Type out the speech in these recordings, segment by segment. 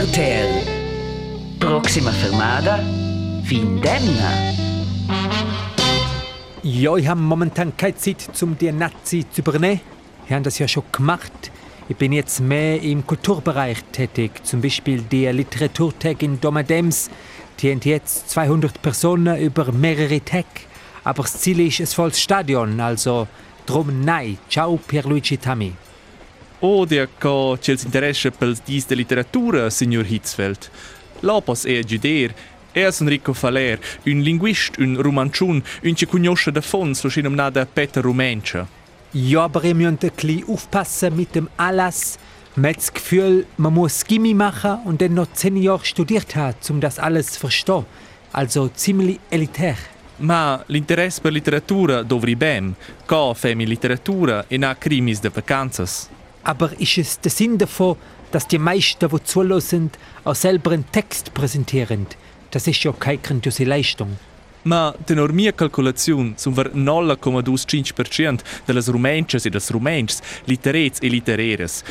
RTL. Proxima fermada. Findemna. Ja, ich habe momentan keine Zeit, um die Nazi zu übernehmen. Wir haben das ja schon gemacht. Ich bin jetzt mehr im Kulturbereich tätig. Zum Beispiel die Literaturtag in Domadems. Die haben jetzt 200 Personen über mehrere Tage. Aber das Ziel ist ein volles Stadion, also drum nein. Ciao Pierluigi Tami. Odia co c'els interessa pels dis de literatura, signor Hitzfeld. Lopos e giuder, es Enrico Faler, un linguist, un romanciun, un che conosce da fons, lo schinom nada Peter Rumencha. Ja, aber ihr müsst ein bisschen aufpassen mit dem Alles. Man hat das Gefühl, man muss Gimmi machen und dann noch zehn Jahre studiert haben, um das alles zu verstehen. Also ziemlich elitär. Ma l'interesse per literatura dovri bem, co femi literatura e na crimis de vacanzas. Aber ist es der Sinn davon, dass die meisten, die zulassen, auch selber einen Text präsentieren? Das ist ja keine grandiose Leistung. Ma tenor mia calcolazione sun ver 0,25% delle rumenches e des rumenches literets e litereres.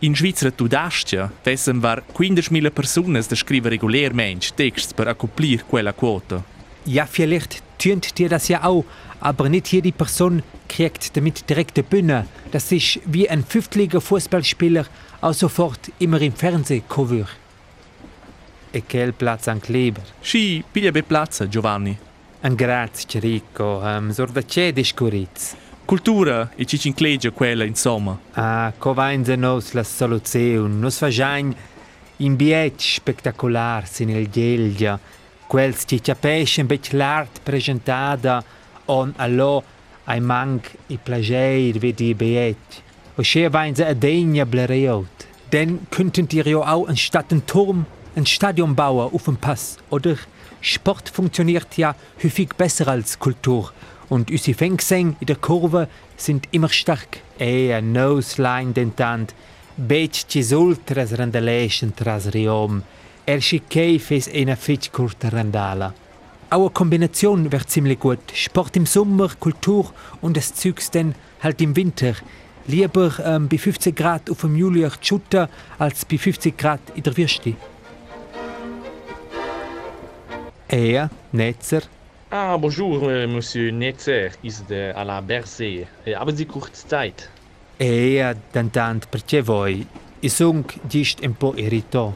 In Svizzera tudastia vessen var 15.000 personas da scriver regulärmensch texts per accomplir quella quota. Ja, vielleicht tönt dir das ja auch, aber nicht jede Person kriegt damit direkt eine Bühne. Das ist wie ein fünftliger Fußballspieler auch sofort immer im Fernsehen kommen E quel Platz an Kleber. Schi, piglia be plazza, Giovanni. An grazie, Rico. Um, sorda c'è discuritz. Cultura e ci cinclegia quella, insomma. Ah, covainza nos la soluzione. Nos fagiain in biet spectacular sin il gelgia. Quels ci capisce un bec l'art presentada on allo ai manc i plager wie die biet. O sche vainza a degna blereot. Denn könnten ihr ja auch anstatt ein Turm ein Stadion bauen auf dem Pass, oder? Sport funktioniert ja häufig besser als Kultur. Und unsere Fengseng in der Kurve sind immer stark. E a noseline dentant, bec ci ultras randalation tras riom, schickei fes una fitch curta randala. Auch eine Kombination wäre ziemlich gut. Sport im Sommer, Kultur und das Zeugs dann halt im Winter. Lieber ähm, bei 15 Grad auf dem Juliach Schutter als bei 50 Grad in der Wüste. Er, Netzer, Ah, bonjour, euh, monsieur Netzer, ist äh, à la Berse. Äh, haben Sie kurz Zeit? er, dentant perché voi. I sung gist un po' irrito.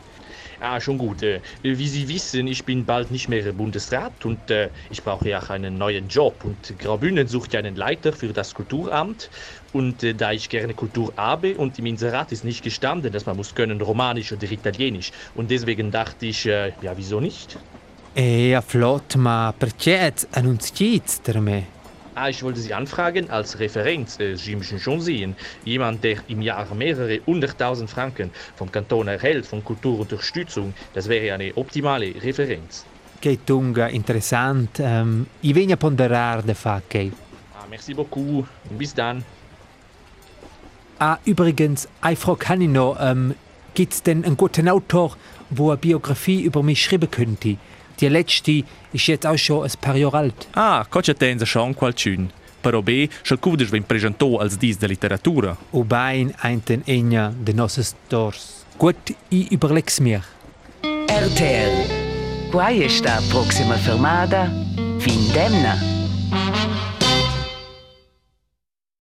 Ah, schon gut. Äh, wie Sie wissen, ich bin bald nicht mehr Bundesrat und äh, ich brauche ja auch einen neuen Job. Und Graubünden sucht ja einen Leiter für das Kulturamt. Und äh, da ich gerne Kultur habe und im Inserat ist nicht gestanden, dass man muss können Romanisch oder Italienisch. Und deswegen dachte ich, ja, wieso nicht? Er, flott, ma perché me? Ah, ich wollte Sie anfragen als Referenz. Äh, Sie müssen schon sehen, jemand, der im Jahr mehrere hunderttausend Franken vom Kanton erhält, von Kulturunterstützung, das wäre eine optimale Referenz. Che tunga interessant. Ähm, I venga ponderar de facke. Ah, merci beaucoup. Bis dann. Ah, übrigens, eine Frage ich noch. Ähm, gibt's denn einen guten Autor, wo eine Biografie über mich schreiben könnte? Die letzte ist jetzt auch schon ein paar Jahre alt. Ah, co c'è tenza schon qualcun. Però be, schal cudes ven presentò als dis de literatura. Ubein einten enya de nosses Dors. Gut, ich überleg's mir. RTL. Quai sta proxima fermada. Findemna.